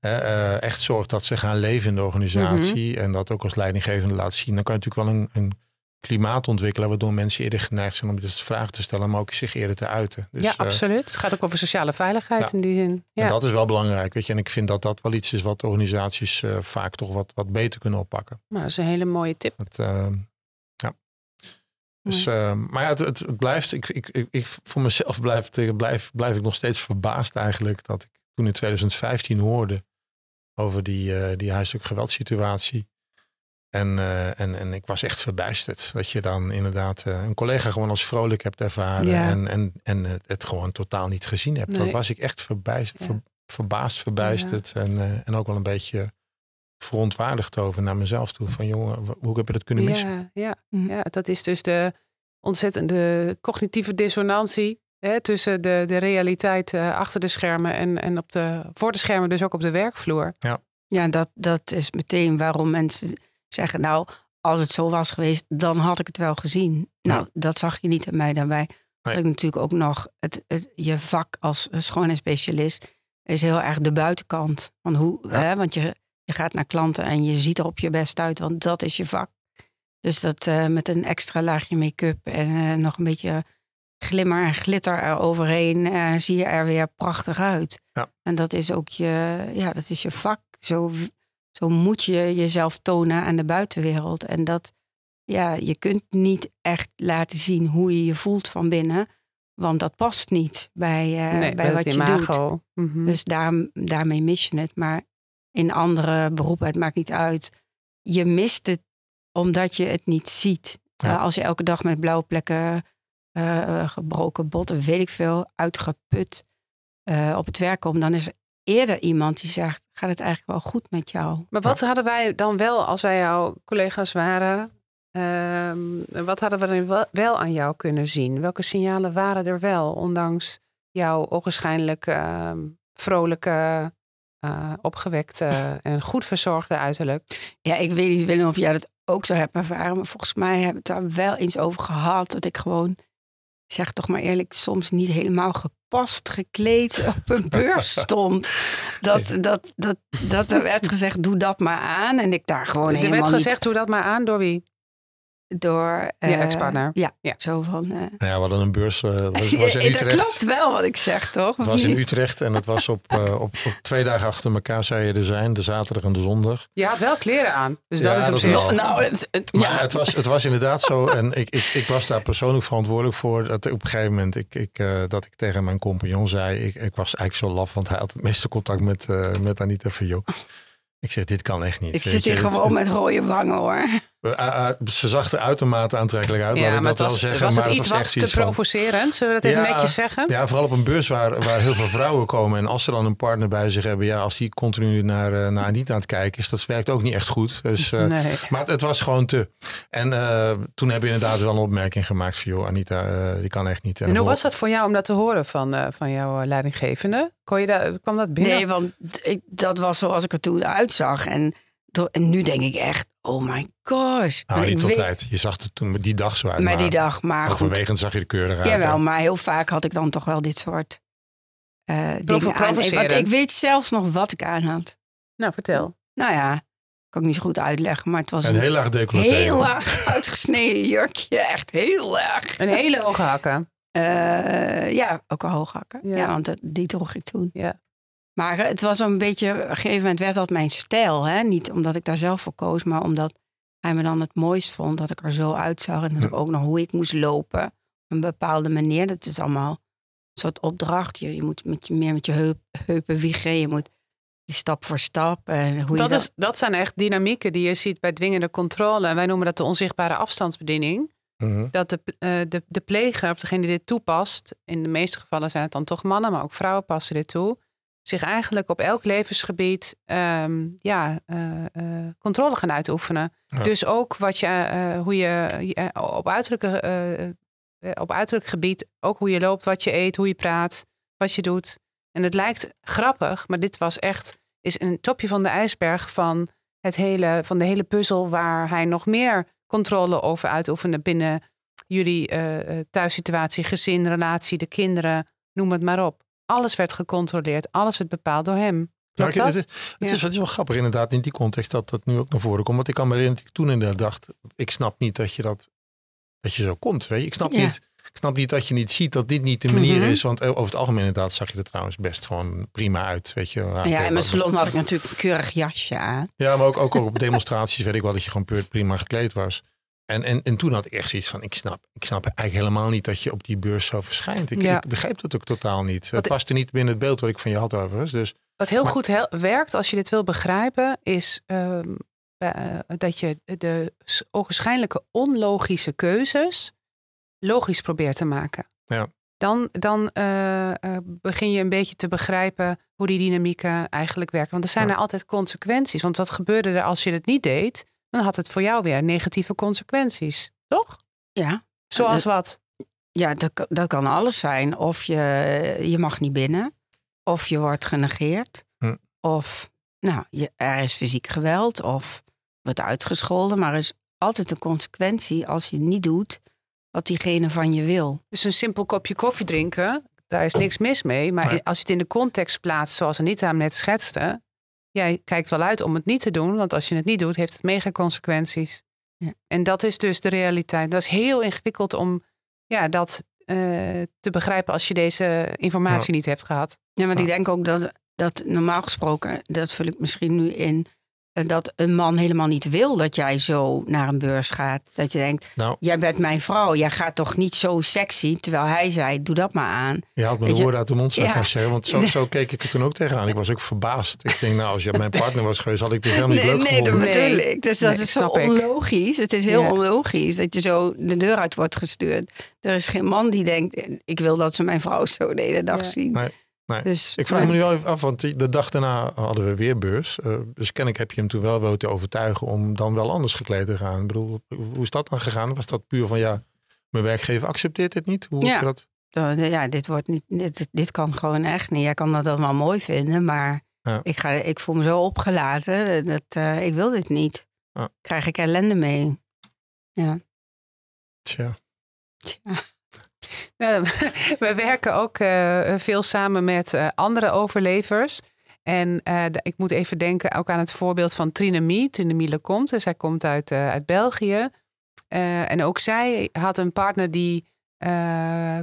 eh, echt zorgt dat ze gaan leven in de organisatie en dat ook als leidinggevende laat zien. Dan kan je natuurlijk wel een, een klimaat ontwikkelen waardoor mensen eerder geneigd zijn om dus vragen te stellen, maar ook zich eerder te uiten. Dus, ja, eh, absoluut. Het gaat ook over sociale veiligheid in die zin. Ja. en dat is wel belangrijk, weet je. En ik vind dat dat wel iets is wat organisaties eh, vaak toch wat, wat beter kunnen oppakken. Nou, dat is een hele mooie tip. Eh, ja. Dus, maar ja, het, het, het blijft, ik, ik, ik, voor mezelf blijf, blijf, blijf ik nog steeds verbaasd eigenlijk dat ik toen in 2015 hoorde over die, die huiselijk geweldsituatie. En, eh, en, en ik was echt verbijsterd dat je dan inderdaad eh, een collega gewoon als vrolijk hebt ervaren Ja. en, en, en het, het gewoon totaal niet gezien hebt. Dat Nee. was ik echt verbijst, Ja. ver- verbaasd, verbijsterd en, eh, en ook wel een beetje verontwaardigd over naar mezelf toe. Van jongen, hoe heb je dat kunnen missen? Ja, ja, Mhm. ja, dat is dus de ontzettende cognitieve dissonantie hè, tussen de, de realiteit eh, achter de schermen en, en op de, voor de schermen, dus ook op de werkvloer. Ja, dat, dat is meteen waarom mensen zeggen, nou, als het zo was geweest, dan had ik het wel gezien. Nou, dat zag je niet in mij daarbij. Nee. Ik natuurlijk ook nog het, het, je vak als schoonheidsspecialist is heel erg de buitenkant. Van hoe, Ja. hè, want je, je gaat naar klanten en je ziet er op je best uit, want dat is je vak. Dus dat eh, met een extra laagje make-up en eh, nog een beetje glimmer en glitter eroverheen, eh zie je er weer prachtig uit. Ja. En dat is ook je, ja, dat is je vak. Zo, zo moet je jezelf tonen aan de buitenwereld. En dat, ja, je kunt niet echt laten zien hoe je je voelt van binnen. Want dat past niet bij, eh, nee, bij wat je doet. imago. Mhm. Dus daar, daarmee mis je het. Maar in andere beroepen, het maakt niet uit. Je mist het omdat je het niet ziet. Ja. Eh, als je elke dag met blauwe plekken, eh, gebroken botten, weet ik veel, uitgeput eh, op het werk komt, dan is er eerder iemand die zegt: gaat het eigenlijk wel goed met jou? Maar wat hadden wij dan wel, als wij jouw collega's waren, ehm, wat hadden we dan wel, aan jou kunnen zien? Welke signalen waren er wel, ondanks jouw ogenschijnlijk ehm, vrolijke, eh, opgewekte en goed verzorgde uiterlijk? Ja, ik weet niet Willem of jij dat ook zo hebt ervaren, maar volgens mij hebben we het daar wel eens over gehad. Dat ik gewoon, zeg toch maar eerlijk, soms niet helemaal gepast gekleed op een beurs stond. Dat, dat, dat, dat er werd gezegd, doe dat maar aan. En ik daar gewoon er helemaal werd gezegd, niet doe dat maar aan door wie? Door... Je eh, ex-partner. Ja, Ja. zo van... eh, Nou ja, we hadden een beurs. eh, was, was in dat Utrecht. klopt wel wat ik zeg, toch? Het was in? Utrecht en het was op, eh, op, op twee dagen achter elkaar zou je er zijn. De zaterdag en de zondag. Je had wel kleren aan, dus Ja, dat is op dat zich... wel. Nou, het, het- Maar ja. het, was, het was inderdaad zo. En ik, ik, ik was daar persoonlijk verantwoordelijk voor. Dat op een gegeven moment ik, ik, eh, dat ik tegen mijn compagnon zei. Ik, ik was eigenlijk zo laf, want hij had het meeste contact met, eh, met Anita van joh. Ik zeg, dit kan echt niet. Ik zit hier gewoon met rode wangen, hoor. Eh, eh, ze zag er uitermate aantrekkelijk uit. laat Ja, ik maar dat was, wel zeggen. was het maar iets was wat echt te iets provocerend? Zullen we dat even Ja, netjes zeggen? Ja, vooral op een beurs waar, waar heel veel vrouwen komen. En als ze dan een partner bij zich hebben, ja, als die continu naar, eh, naar Anita aan het kijken is, dat werkt ook niet echt goed. Dus, eh, nee. Maar het, het was gewoon te. En eh, toen heb je inderdaad wel een opmerking gemaakt van, joh, Anita, eh, die kan echt niet. En hoe vol- was dat voor jou om dat te horen van, eh, van jouw leidinggevende? Kon je daar, kwam dat binnen? Nee, want ik, dat was zoals ik er toen uitzag. En, en nu denk ik echt, oh my gosh. Nou, niet ik tot weet- tijd. Je zag het toen met die dag zo uit. Maar die dag, maar goed. Overwegend zag je de keurig uit. Jawel, hè. maar heel vaak had ik dan toch wel dit soort eh dingen aan. provocerend. Want ik weet zelfs nog wat ik aan had. Nou, vertel. Nou ja, kan ik niet zo goed uitleggen. Maar het was Een een heel laag decolleté. heel hoor. laag uitgesneden jurkje. Echt heel erg. Een hele hoge hakken. Eh, ja, ook een hooghakker. Ja. Ja. want dat, die droeg ik toen. Ja. Maar het was een beetje, op een gegeven moment werd dat mijn stijl. Hè? Niet omdat ik daar zelf voor koos, maar omdat hij me dan het mooist vond dat ik er zo uitzag. En dat ik ook nog hoe ik moest lopen. Op een bepaalde manier. Dat is allemaal een soort opdracht. Je, je moet met je, meer met je heup, heupen wiegen. Je moet die stap voor stap. En hoe Dat, je is, dat zijn echt dynamieken die je ziet bij dwingende controle. En wij noemen dat de onzichtbare afstandsbediening. Mhm. Dat de, eh, de, de pleger, of degene die dit toepast, in de meeste gevallen zijn het dan toch mannen, maar ook vrouwen passen dit toe, zich eigenlijk op elk levensgebied ehm, ja, eh, eh, controle gaan uitoefenen. Ja. Dus ook wat je, eh, hoe je op, uiterlijke, op uiterlijk gebied, ook hoe je loopt, wat je eet, hoe je praat, wat je doet. En het lijkt grappig, maar dit was echt is een topje van de ijsberg van, het hele, van de hele puzzel waar hij nog meer controle over uitoefende binnen jullie thuissituatie, gezin, relatie, de kinderen, noem het maar op. Alles werd gecontroleerd, alles werd bepaald door hem. Nou, ik- dat? het, is- het, Ja. is, het is wel grappig inderdaad in die context dat dat nu ook naar voren komt. Want ik kan me herinneren dat ik toen inderdaad dacht, ik snap niet dat je dat, dat je zo komt. Weet je? Ik snap Ja. niet. Ik snap niet dat je niet ziet dat dit niet de manier Mhm. is. Want over het algemeen inderdaad zag je er trouwens best gewoon prima uit. Weet je. Ja, ja, in mijn salon had ik natuurlijk een keurig jasje aan. Ja, maar ook, ook op demonstraties weet ik wel dat je gewoon prima gekleed was. En, en, en toen had ik echt zoiets van, ik snap, ik snap eigenlijk helemaal niet dat je op die beurs zo verschijnt. Ik, Ja. ik begreep dat ook totaal niet. Het paste niet binnen het beeld wat ik van je had overigens. Dus Wat heel Maar- goed werkt als je dit wil begrijpen, is ehm, eh, dat je de ogenschijnlijke onlogische keuzes logisch probeert te maken. Ja. Dan, dan eh, eh, begin je een beetje te begrijpen hoe die dynamieken eigenlijk werken. Want er zijn Ja. er altijd consequenties. Want wat gebeurde er als je het niet deed? Dan had het voor jou weer negatieve consequenties. Toch? Ja, Zoals dat- wat? Ja, dat, kan- dat kan alles zijn. Of je, je mag niet binnen. Of je wordt genegeerd. Hm. Of nou, je, er is fysiek geweld. Of wordt uitgescholden. Maar er is altijd een consequentie als je niet doet wat diegene van je wil. Dus een simpel kopje koffie drinken, daar is niks mis mee. Maar als je het in de context plaatst, zoals Anita hem net schetste, jij kijkt wel uit om het niet te doen, want als je het niet doet, heeft het mega consequenties. Ja. En dat is dus de realiteit. Dat is heel ingewikkeld om ja, dat eh, te begrijpen als je deze informatie niet hebt gehad. Ja, want Ja. ik denk ook dat, dat normaal gesproken, dat vul ik misschien nu in, dat een man helemaal niet wil dat jij zo naar een beurs gaat. Dat je denkt, Nou, jij bent mijn vrouw, jij gaat toch niet zo sexy, terwijl hij zei, doe dat maar aan. je had me de woorden uit de mond zou Ja. zeggen. Want zo, zo keek ik er toen ook tegenaan. Ik was ook verbaasd. Ik denk, nou, als je mijn partner was geweest, had ik dit helemaal niet leuk nee, gevonden. dat Nee. bedoel ik. Dus dat Nee, is zo ik. onlogisch. Het is heel Ja. onlogisch dat je zo de deur uit wordt gestuurd. Er is geen man die denkt, ik wil dat ze mijn vrouw zo de hele dag Ja. zien. Nee, nee. Dus, Ik vraag me nu wel even af, want de dag daarna hadden we weer beurs. Eh, dus kennelijk heb je hem toen wel weten overtuigen om dan wel anders gekleed te gaan. Ik bedoel, hoe is dat dan gegaan? Was dat puur van ja, mijn werkgever accepteert dit niet? Hoe Ja. heb je dat? Ja, dit, wordt niet, dit, dit kan gewoon echt niet. Jij kan dat allemaal mooi vinden, maar Ja. ik, ga, ik voel me zo opgelaten. Dat, eh, ik wil dit niet. Ja. Krijg ik ellende mee. Ja. Tja. Tja. Ja, we werken ook eh, veel samen met eh, andere overlevers. En eh, ik moet even denken ook aan het voorbeeld van Trine Mie. Trine Mie Lecomte. Zij komt uit, uit België. En ook zij had een partner die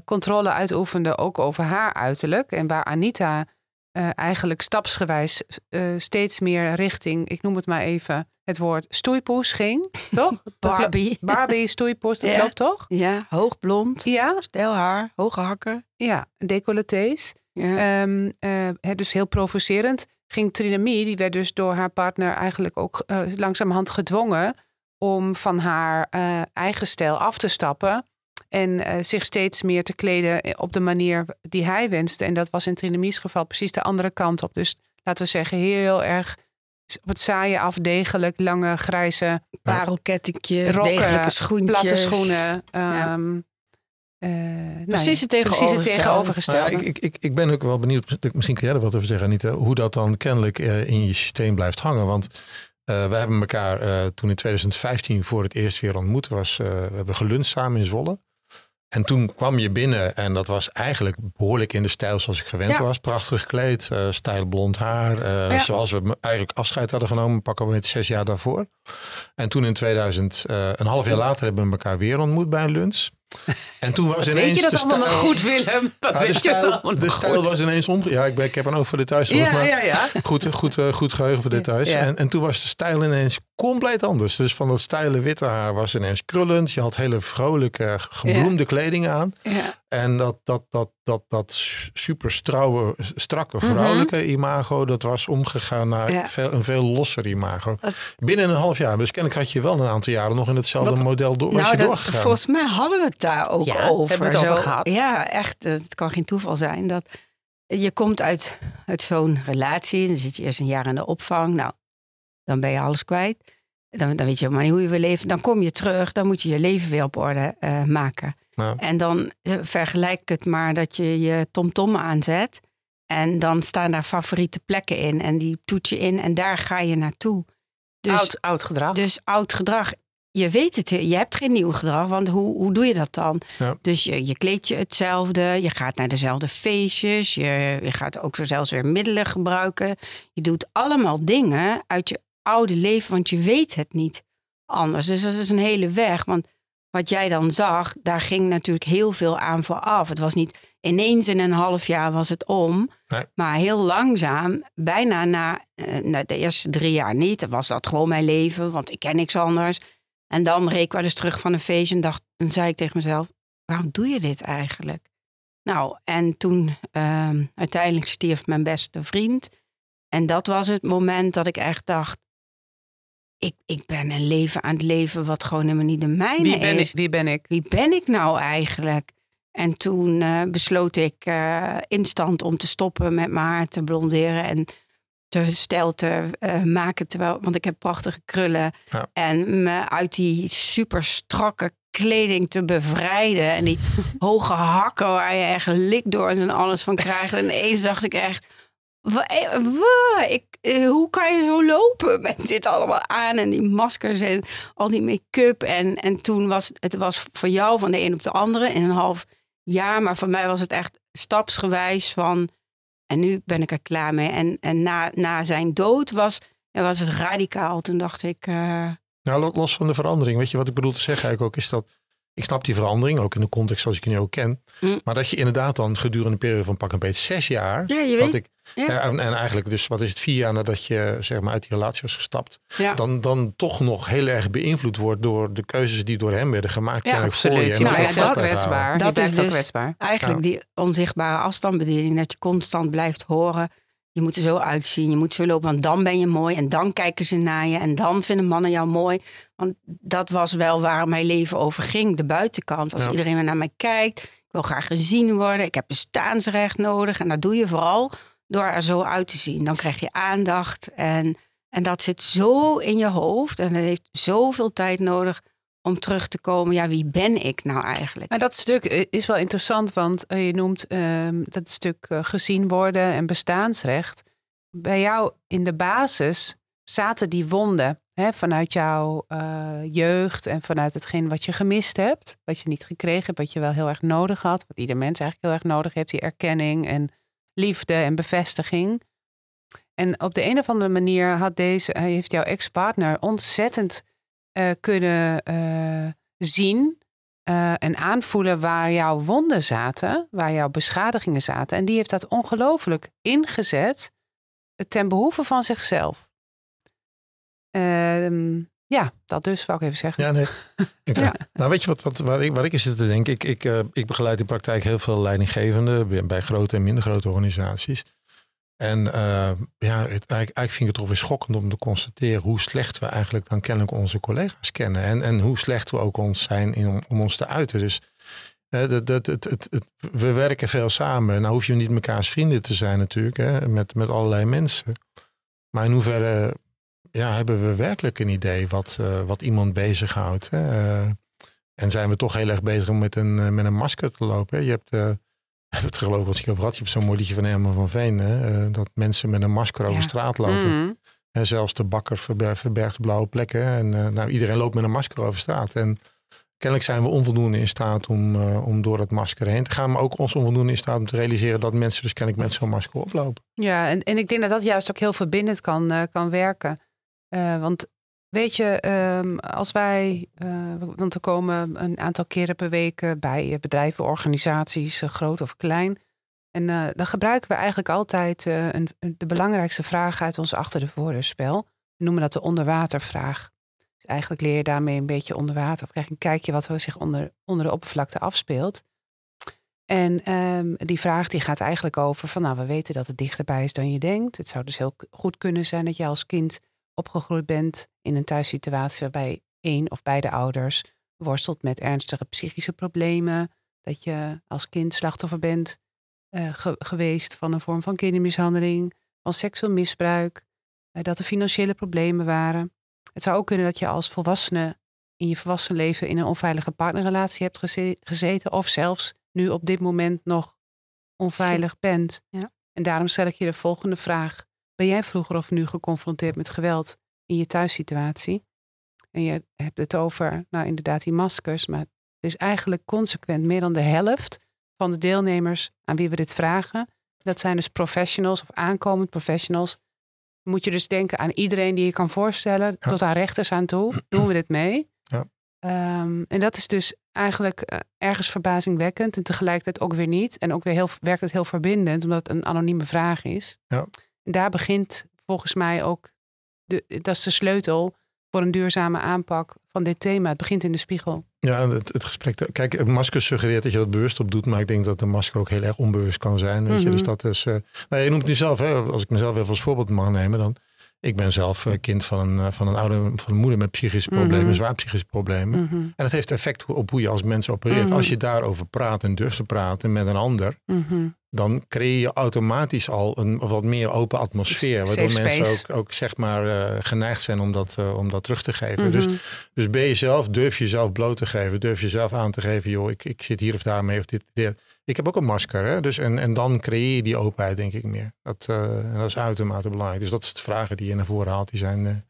controle uitoefende ook over haar uiterlijk. En waar Anita eh, eigenlijk stapsgewijs eh, steeds meer richting, ik noem het maar even, het woord stoeipoes ging. Toch? Barbie. Barbie, stoeipoes, dat Ja. klopt toch? Ja, hoog blond, Ja, stijl haar, hoge hakken. ja, decolletés. Ja. Ehm, eh, dus heel provocerend. Ging Trina Mie, die werd dus door haar partner eigenlijk ook langzamerhand gedwongen om van haar eigen stijl af te stappen. En eh, zich steeds meer te kleden op de manier die hij wenste. En dat was in Trina Mie's geval precies de andere kant op. Dus laten we zeggen, heel erg op het saaie af, degelijk, lange, grijze, Parelkettingjes, rokken, degelijke schoentjes. platte schoenen. Ja. ehm, eh, nou Precies ja, het precies het tegenovergestelde. tegenovergestelde. Nou ja, ik, ik, ik, ben ook wel benieuwd, misschien kan jij er wat over zeggen Anita, hoe dat dan kennelijk eh, in je systeem blijft hangen. Want eh, we hebben elkaar eh, toen in 2015 voor het eerst weer ontmoet. Was, eh, we hebben geluncht samen in Zwolle. En toen kwam je binnen en dat was eigenlijk behoorlijk in de stijl zoals ik gewend Ja. was. Prachtig gekleed, eh stijl blond haar. eh, Ja. Zoals we eigenlijk afscheid hadden genomen, pakken we het zes jaar daarvoor. En toen in 2000, eh, een half jaar later, hebben we elkaar weer ontmoet bij een lunch. En toen was ineens weet je dat allemaal nog stijl- goed, Willem? Ja, weet je dat allemaal de nog stijl goed? was ineens om. Ja, ik, ben, ik heb een oog voor details. Ja, mij. ja, ja. Goed, goed, eh, goed geheugen voor details. Ja. En, en toen was de stijl ineens compleet anders. Dus van dat stijle witte haar was ineens krullend. Je had hele vrolijke, gebloemde kleding aan. Ja. En dat, dat, dat, dat, dat super strouwe, strakke Mhm. vrouwelijke imago, dat was omgegaan naar Ja. veel, een veel losser imago. Dat- Binnen een half jaar. Dus kennelijk had je wel een aantal jaren nog in hetzelfde Wat- model door, Nou, je dat, doorgegaan. volgens mij hadden we het daar ook Ja, over. hebben we het over Zo- gehad. Ja, echt. Het kan geen toeval zijn. Dat je komt uit, uit zo'n relatie. Dan zit je eerst een jaar in de opvang. Nou, dan ben je alles kwijt. Dan, dan weet je maar niet hoe je wil leven. Dan kom je terug. Dan moet je je leven weer op orde eh, maken. Ja. En dan eh, vergelijk het maar dat je je tomtom aanzet. En dan staan daar favoriete plekken in. En die toet je in en daar ga je naartoe. Dus oud, oud gedrag. dus oud gedrag. Je weet het, je hebt geen nieuw gedrag, want hoe, hoe doe je dat dan? Ja. Dus je, je kleedt je hetzelfde, je gaat naar dezelfde feestjes, je, je gaat ook zo zelfs weer middelen gebruiken. Je doet allemaal dingen uit je oude leven, want je weet het niet anders. Dus dat is een hele weg, want wat jij dan zag, daar ging natuurlijk heel veel aan vooraf. Het was niet ineens in een half jaar was het om, Nee. maar heel langzaam, bijna na, eh, na de eerste drie jaar niet, was dat gewoon mijn leven, want ik ken niks anders. En dan reed ik wel eens terug van een feestje en dacht, dan zei ik tegen mezelf, waarom doe je dit eigenlijk? Nou, en toen ehm, uiteindelijk stierf mijn beste vriend. En dat was het moment dat ik echt dacht, ik, ik ben een leven aan het leven wat gewoon helemaal niet de mijne wie, ben is ik, wie ben ik? wie ben ik nou eigenlijk? En toen eh, besloot ik eh, instant om te stoppen met mijn haar te blonderen en te stijl te eh, maken. Terwijl, want ik heb prachtige krullen. Ja. En me uit die super strakke kleding te bevrijden. En die hoge hakken waar je echt likdoors en alles van krijgt. En ineens dacht ik echt, ik, eh, hoe kan je zo lopen met dit allemaal aan en die maskers en al die make-up. En, en toen was het was voor jou van de een op de andere in een half jaar. Maar voor mij was het echt stapsgewijs van, en nu ben ik er klaar mee. En, en na, na zijn dood was, was het radicaal. Toen dacht ik... Uh... Nou, los van de verandering. Weet je wat ik bedoel te zeggen eigenlijk ook, is dat ik snap die verandering, ook in de context zoals ik die nu ook ken. Mm. Maar dat je inderdaad dan gedurende een periode van pak een beetje zes jaar. Ja, je weet. ik, ja. en, en, eigenlijk dus, wat is het, vier jaar nadat je zeg maar uit die relatie was gestapt. Ja. Dan, dan toch nog heel erg beïnvloed wordt door de keuzes die door hem werden gemaakt. Ja, absoluut. Voor je. En nou, dat, dat, kwetsbaar. Dat is dus kwetsbaar. eigenlijk die onzichtbare afstandsbediening. Dat je constant blijft horen je moet er zo uitzien, je moet zo lopen, want dan ben je mooi. En dan kijken ze naar je en dan vinden mannen jou mooi. Want dat was wel waar mijn leven over ging, de buitenkant. Als iedereen weer naar mij kijkt, ik wil graag gezien worden, ik heb bestaansrecht nodig. En dat doe je vooral door er zo uit te zien. Dan krijg je aandacht en, en dat zit zo in je hoofd. En het heeft zoveel tijd nodig om terug te komen, ja, wie ben ik nou eigenlijk? Maar dat stuk is wel interessant, want eh, je noemt ehm, dat stuk eh, gezien worden en bestaansrecht. Bij jou in de basis zaten die wonden hè, vanuit jouw uh, jeugd en vanuit hetgeen wat je gemist hebt, wat je niet gekregen hebt, wat je wel heel erg nodig had, wat ieder mens eigenlijk heel erg nodig heeft, die erkenning en liefde en bevestiging. En op de een of andere manier had deze, heeft jouw ex-partner ontzettend kunnen uh, zien uh, en aanvoelen waar jouw wonden zaten, waar jouw beschadigingen zaten. En die heeft dat ongelooflijk ingezet ten behoeve van zichzelf. Ehm, ja, dat dus, wou ik even zeggen. Ja, nee. ja. Nou, weet je wat, wat waar, ik, waar ik in zit te denken? Ik, ik, ik begeleid in praktijk heel veel leidinggevenden bij grote en minder grote organisaties. En uh, ja, het, eigenlijk, eigenlijk vind ik het toch weer schokkend om te constateren hoe slecht we eigenlijk dan kennelijk onze collega's kennen. En, en hoe slecht we ook ons zijn in, om, ons te uiten. Dus uh, dat, dat, het, het, we werken veel samen. Nou hoef je niet mekaars vrienden te zijn natuurlijk, hè, met, met allerlei mensen. Maar in hoeverre ja, hebben we werkelijk een idee wat, uh, wat iemand bezighoudt? Hè? en zijn we toch heel erg bezig om met een, met een masker te lopen? Hè? Je hebt het geloof als ik over had. Je hebt zo'n mooi liedje van Herman van Veen. Hè? Uh, dat mensen met een masker over straat lopen. Mm. En zelfs de bakker verbergt, blauwe plekken. En uh, nou, iedereen loopt met een masker over straat. En kennelijk zijn we onvoldoende in staat om, uh, om door dat masker heen te gaan. Maar ook ons onvoldoende in staat om te realiseren dat mensen dus kennelijk met zo'n masker oplopen. Ja, en, en ik denk dat dat juist ook heel verbindend kan, kan werken. want Weet je, ehm, als wij, uh, want er komen een aantal keren per week bij bedrijven, organisaties, groot of klein. En dan gebruiken we eigenlijk altijd een, de belangrijkste vraag uit ons achter de voordeurspel. We noemen dat de onderwatervraag. Dus eigenlijk leer je daarmee een beetje onder water of krijg je een kijkje wat zich onder, onder de oppervlakte afspeelt. En um, die vraag die gaat eigenlijk over van nou, we weten dat het dichterbij is dan je denkt. Het zou dus heel goed kunnen zijn dat je als kind opgegroeid bent in een thuissituatie waarbij één of beide ouders worstelt met ernstige psychische problemen, dat je als kind slachtoffer bent uh, geweest van een vorm van kindermishandeling, van seksueel misbruik, uh, dat er financiële problemen waren. Het zou ook kunnen dat je als volwassene in je volwassen leven in een onveilige partnerrelatie hebt gezeten of zelfs nu op dit moment nog onveilig bent. Ja. En daarom stel ik je de volgende vraag. Ben jij vroeger of nu geconfronteerd met geweld in je thuissituatie? En je hebt het over, nou inderdaad, die maskers. Maar het is eigenlijk consequent meer dan de helft van de deelnemers aan wie we dit vragen. Dat zijn dus professionals of aankomend professionals. Moet je dus denken aan iedereen die je kan voorstellen, tot aan rechters aan toe. Doen we dit mee? Ja. Um, en dat is dus eigenlijk uh, ergens verbazingwekkend en tegelijkertijd ook weer niet. En ook weer heel, werkt het heel verbindend, omdat het een anonieme vraag is. Ja daar begint volgens mij ook, de, dat is de sleutel voor een duurzame aanpak van dit thema. Het begint in de spiegel. Ja, het, het gesprek. Kijk, het masker suggereert dat je dat bewust op doet, maar ik denk dat de masker ook heel erg onbewust kan zijn. Weet je? Mhm. Dus dat is. Uh, nou, je noemt het nu zelf, hè? als ik mezelf even als voorbeeld mag nemen, dan. Ik ben zelf uh, kind van een, uh, van een oude van een moeder met psychische problemen, mm zwaar psychische problemen. Mhm. En dat heeft effect op hoe je als mens opereert. Mhm. Als je daarover praat en durft te praten met een ander, dan creëer je automatisch al een wat meer open atmosfeer. Safe Waardoor mensen ook, ook zeg maar eh, geneigd zijn om dat, eh, om dat terug te geven. Dus, Mhm. dus ben je zelf, durf je jezelf bloot te geven. Durf je zelf aan te geven, joh, ik, ik zit hier of daar mee. Of dit, dit. Ik heb ook een masker. Hè? Dus, en, en dan creëer je die openheid, denk ik meer. Dat, eh, en dat is uitermate belangrijk. Dus dat soort vragen die je naar voren haalt, die zijn,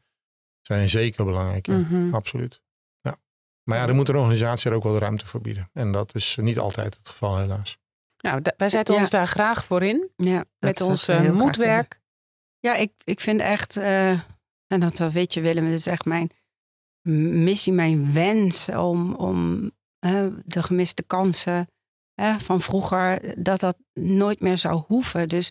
zijn zeker belangrijk. ja. Mhm. Absoluut. Ja. Maar ja, er moet een organisatie er ook wel ruimte voor bieden. En dat is niet altijd het geval, helaas. Nou, wij zetten Ja. ons daar graag voor in. Ja, Met ons moedwerk. Ja, ik, ik vind echt, eh, en dat weet je Willem, het is echt mijn missie, mijn wens om, om de gemiste kansen van vroeger, dat dat nooit meer zou hoeven. Dus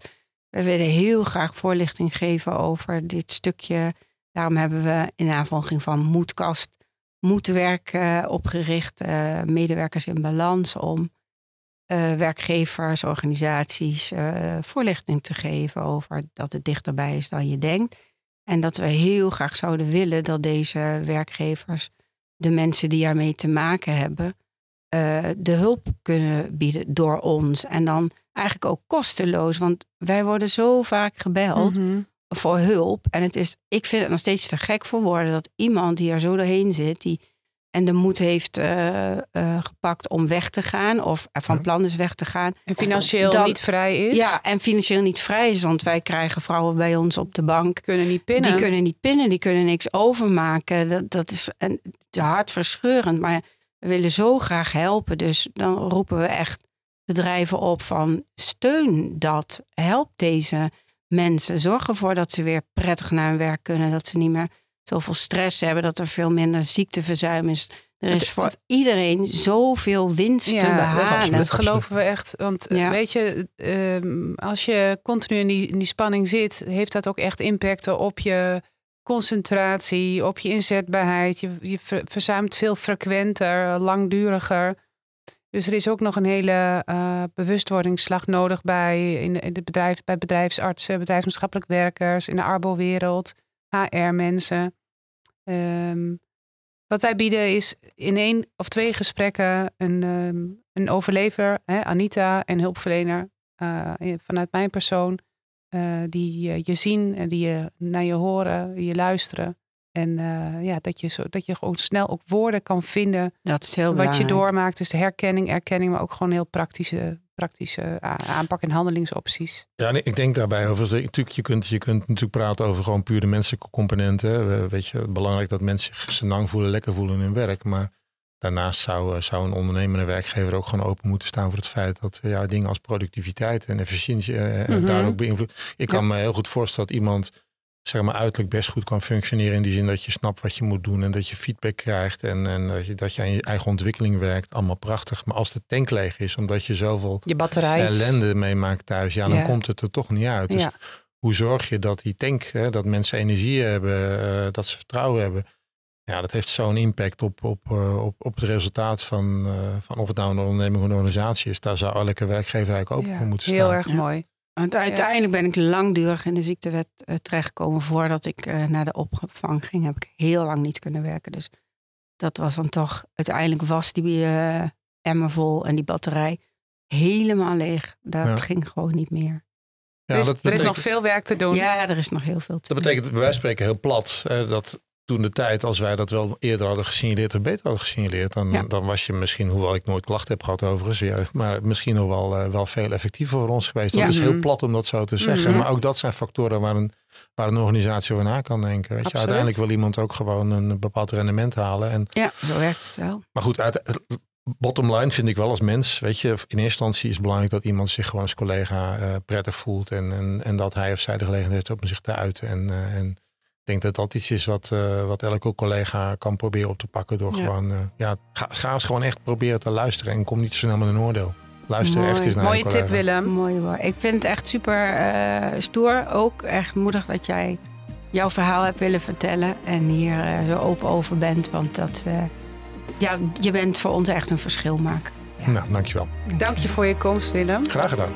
we willen heel graag voorlichting geven over dit stukje. Daarom hebben we in aanvolging van Moedkast Moedwerk eh, opgericht, eh, medewerkers in balans, om eh, werkgevers, organisaties eh, voorlichting te geven over dat het dichterbij is dan je denkt. En dat we heel graag zouden willen dat deze werkgevers, de mensen die daarmee te maken hebben, eh, de hulp kunnen bieden door ons. En dan eigenlijk ook kosteloos, want wij worden zo vaak gebeld Mhm. voor hulp. En het is, ik vind het nog steeds te gek voor woorden dat iemand die er zo doorheen zit, die en de moed heeft eh, eh, gepakt om weg te gaan, of van plan is weg te gaan. En financieel Dan- niet vrij is. Ja, en financieel niet vrij is, want wij krijgen vrouwen bij ons op de bank. Kunnen niet pinnen. Die kunnen niet pinnen, die kunnen niks overmaken. Dat, dat is een, hartverscheurend, maar we willen zo graag helpen. Dus dan roepen we echt bedrijven op van steun dat. Help deze mensen. Zorg ervoor dat ze weer prettig naar hun werk kunnen. Dat ze niet meer zoveel stress hebben. Dat er veel minder ziekteverzuim is. Er is voor het- iedereen zoveel winst te Ja, dat, behalen. dat geloven we echt. Want eh, Ja. weet je, ehm, als je continu in die, in die spanning zit, heeft dat ook echt impact op je concentratie, op je inzetbaarheid. Je, je ver- verzuimt veel frequenter, langduriger. Dus er is ook nog een hele eh, bewustwordingsslag nodig bij, in, in het bedrijf, bij bedrijfsartsen, bedrijfsmaatschappelijk werkers, in de arbo-wereld, HR-mensen. Ehm, wat wij bieden is in één of twee gesprekken een, ehm, een overlever, hè, Anita, en hulpverlener eh, vanuit mijn persoon, eh, die eh, je zien en die je naar je horen, die je luisteren. En ja, dat je, zo, dat je gewoon snel ook woorden kan vinden Dat is heel wat je doormaakt. Dus de herkenning, erkenning, maar ook gewoon heel praktische, praktische a- aanpak en handelingsopties. Ja, en ik denk daarbij over. Natuurlijk, je kunt, je kunt natuurlijk praten over gewoon puur de menselijke componenten. Weet je, belangrijk dat mensen zich senang voelen, lekker voelen in hun werk. Maar daarnaast zou, eh, zou een ondernemende werkgever ook gewoon open moeten staan voor het feit dat ja, dingen als productiviteit en efficiëntie eh, Mhm. daar ook beïnvloed. Ik kan me heel goed voorstellen dat iemand zeg maar uiterlijk best goed kan functioneren in die zin dat je snapt wat je moet doen en dat je feedback krijgt en, en dat, je, dat je aan je eigen ontwikkeling werkt. Allemaal prachtig. Maar als de tank leeg is, omdat je zoveel Je batterij. ellende meemaakt thuis, ja, dan Ja. komt het er toch niet uit. Dus Ja. hoe zorg je dat die tank, hè, dat mensen energie hebben, eh, dat ze vertrouwen hebben. Ja, dat heeft zo'n impact op, op, eh, op, op het resultaat van, eh, van of het nou een onderneming of een organisatie is. Daar zou elke werkgever eigenlijk ook Ja, voor moeten heel staan. erg Ja. mooi. Want uiteindelijk ben ik langdurig in de ziektewet eh, terechtgekomen. Voordat ik eh, naar de opvang ging, heb ik heel lang niet kunnen werken. Dus dat was dan toch, uiteindelijk was die eh, emmer vol en die batterij helemaal leeg. Dat Ja. ging gewoon niet meer. Ja, er is, dat er nog veel werk te doen. Ja, er is nog heel veel te Dat doen. betekent bij wijze van spreken heel plat. Hè, dat toen de tijd, als wij dat wel eerder hadden gesignaleerd of beter hadden gesignaleerd, dan, Ja. dan was je misschien, hoewel ik nooit klachten heb gehad overigens, maar misschien nog wel, eh, wel veel effectiever voor ons geweest. Dat Ja. is heel Mhm. plat om dat zo te zeggen. Mhm. Maar ook dat zijn factoren waar een, waar een organisatie over na kan denken. Weet je, uiteindelijk wil iemand ook gewoon een bepaald rendement halen. En, Ja, zo werkt het wel. maar goed, uit, bottom line vind ik wel als mens, weet je, in eerste instantie is het belangrijk dat iemand zich gewoon als collega eh, prettig voelt en, en, en dat hij of zij de gelegenheid heeft om zich te uiten. En, eh, en ik denk dat dat iets is wat, eh, wat elke collega kan proberen op te pakken door Ja. gewoon, eh, ja, ga, ga eens gewoon echt proberen te luisteren en kom niet zo snel met een oordeel. Luister Mooi. echt eens naar Mooie tip. Willem. Mooi hoor. Ik vind het echt super eh, stoer. Ook echt moedig dat jij jouw verhaal hebt willen vertellen. En hier eh, zo open over bent. Want dat, eh, ja, je bent voor ons echt een verschilmaker. Nou, dankjewel. Dank je voor je komst, Willem. Graag gedaan.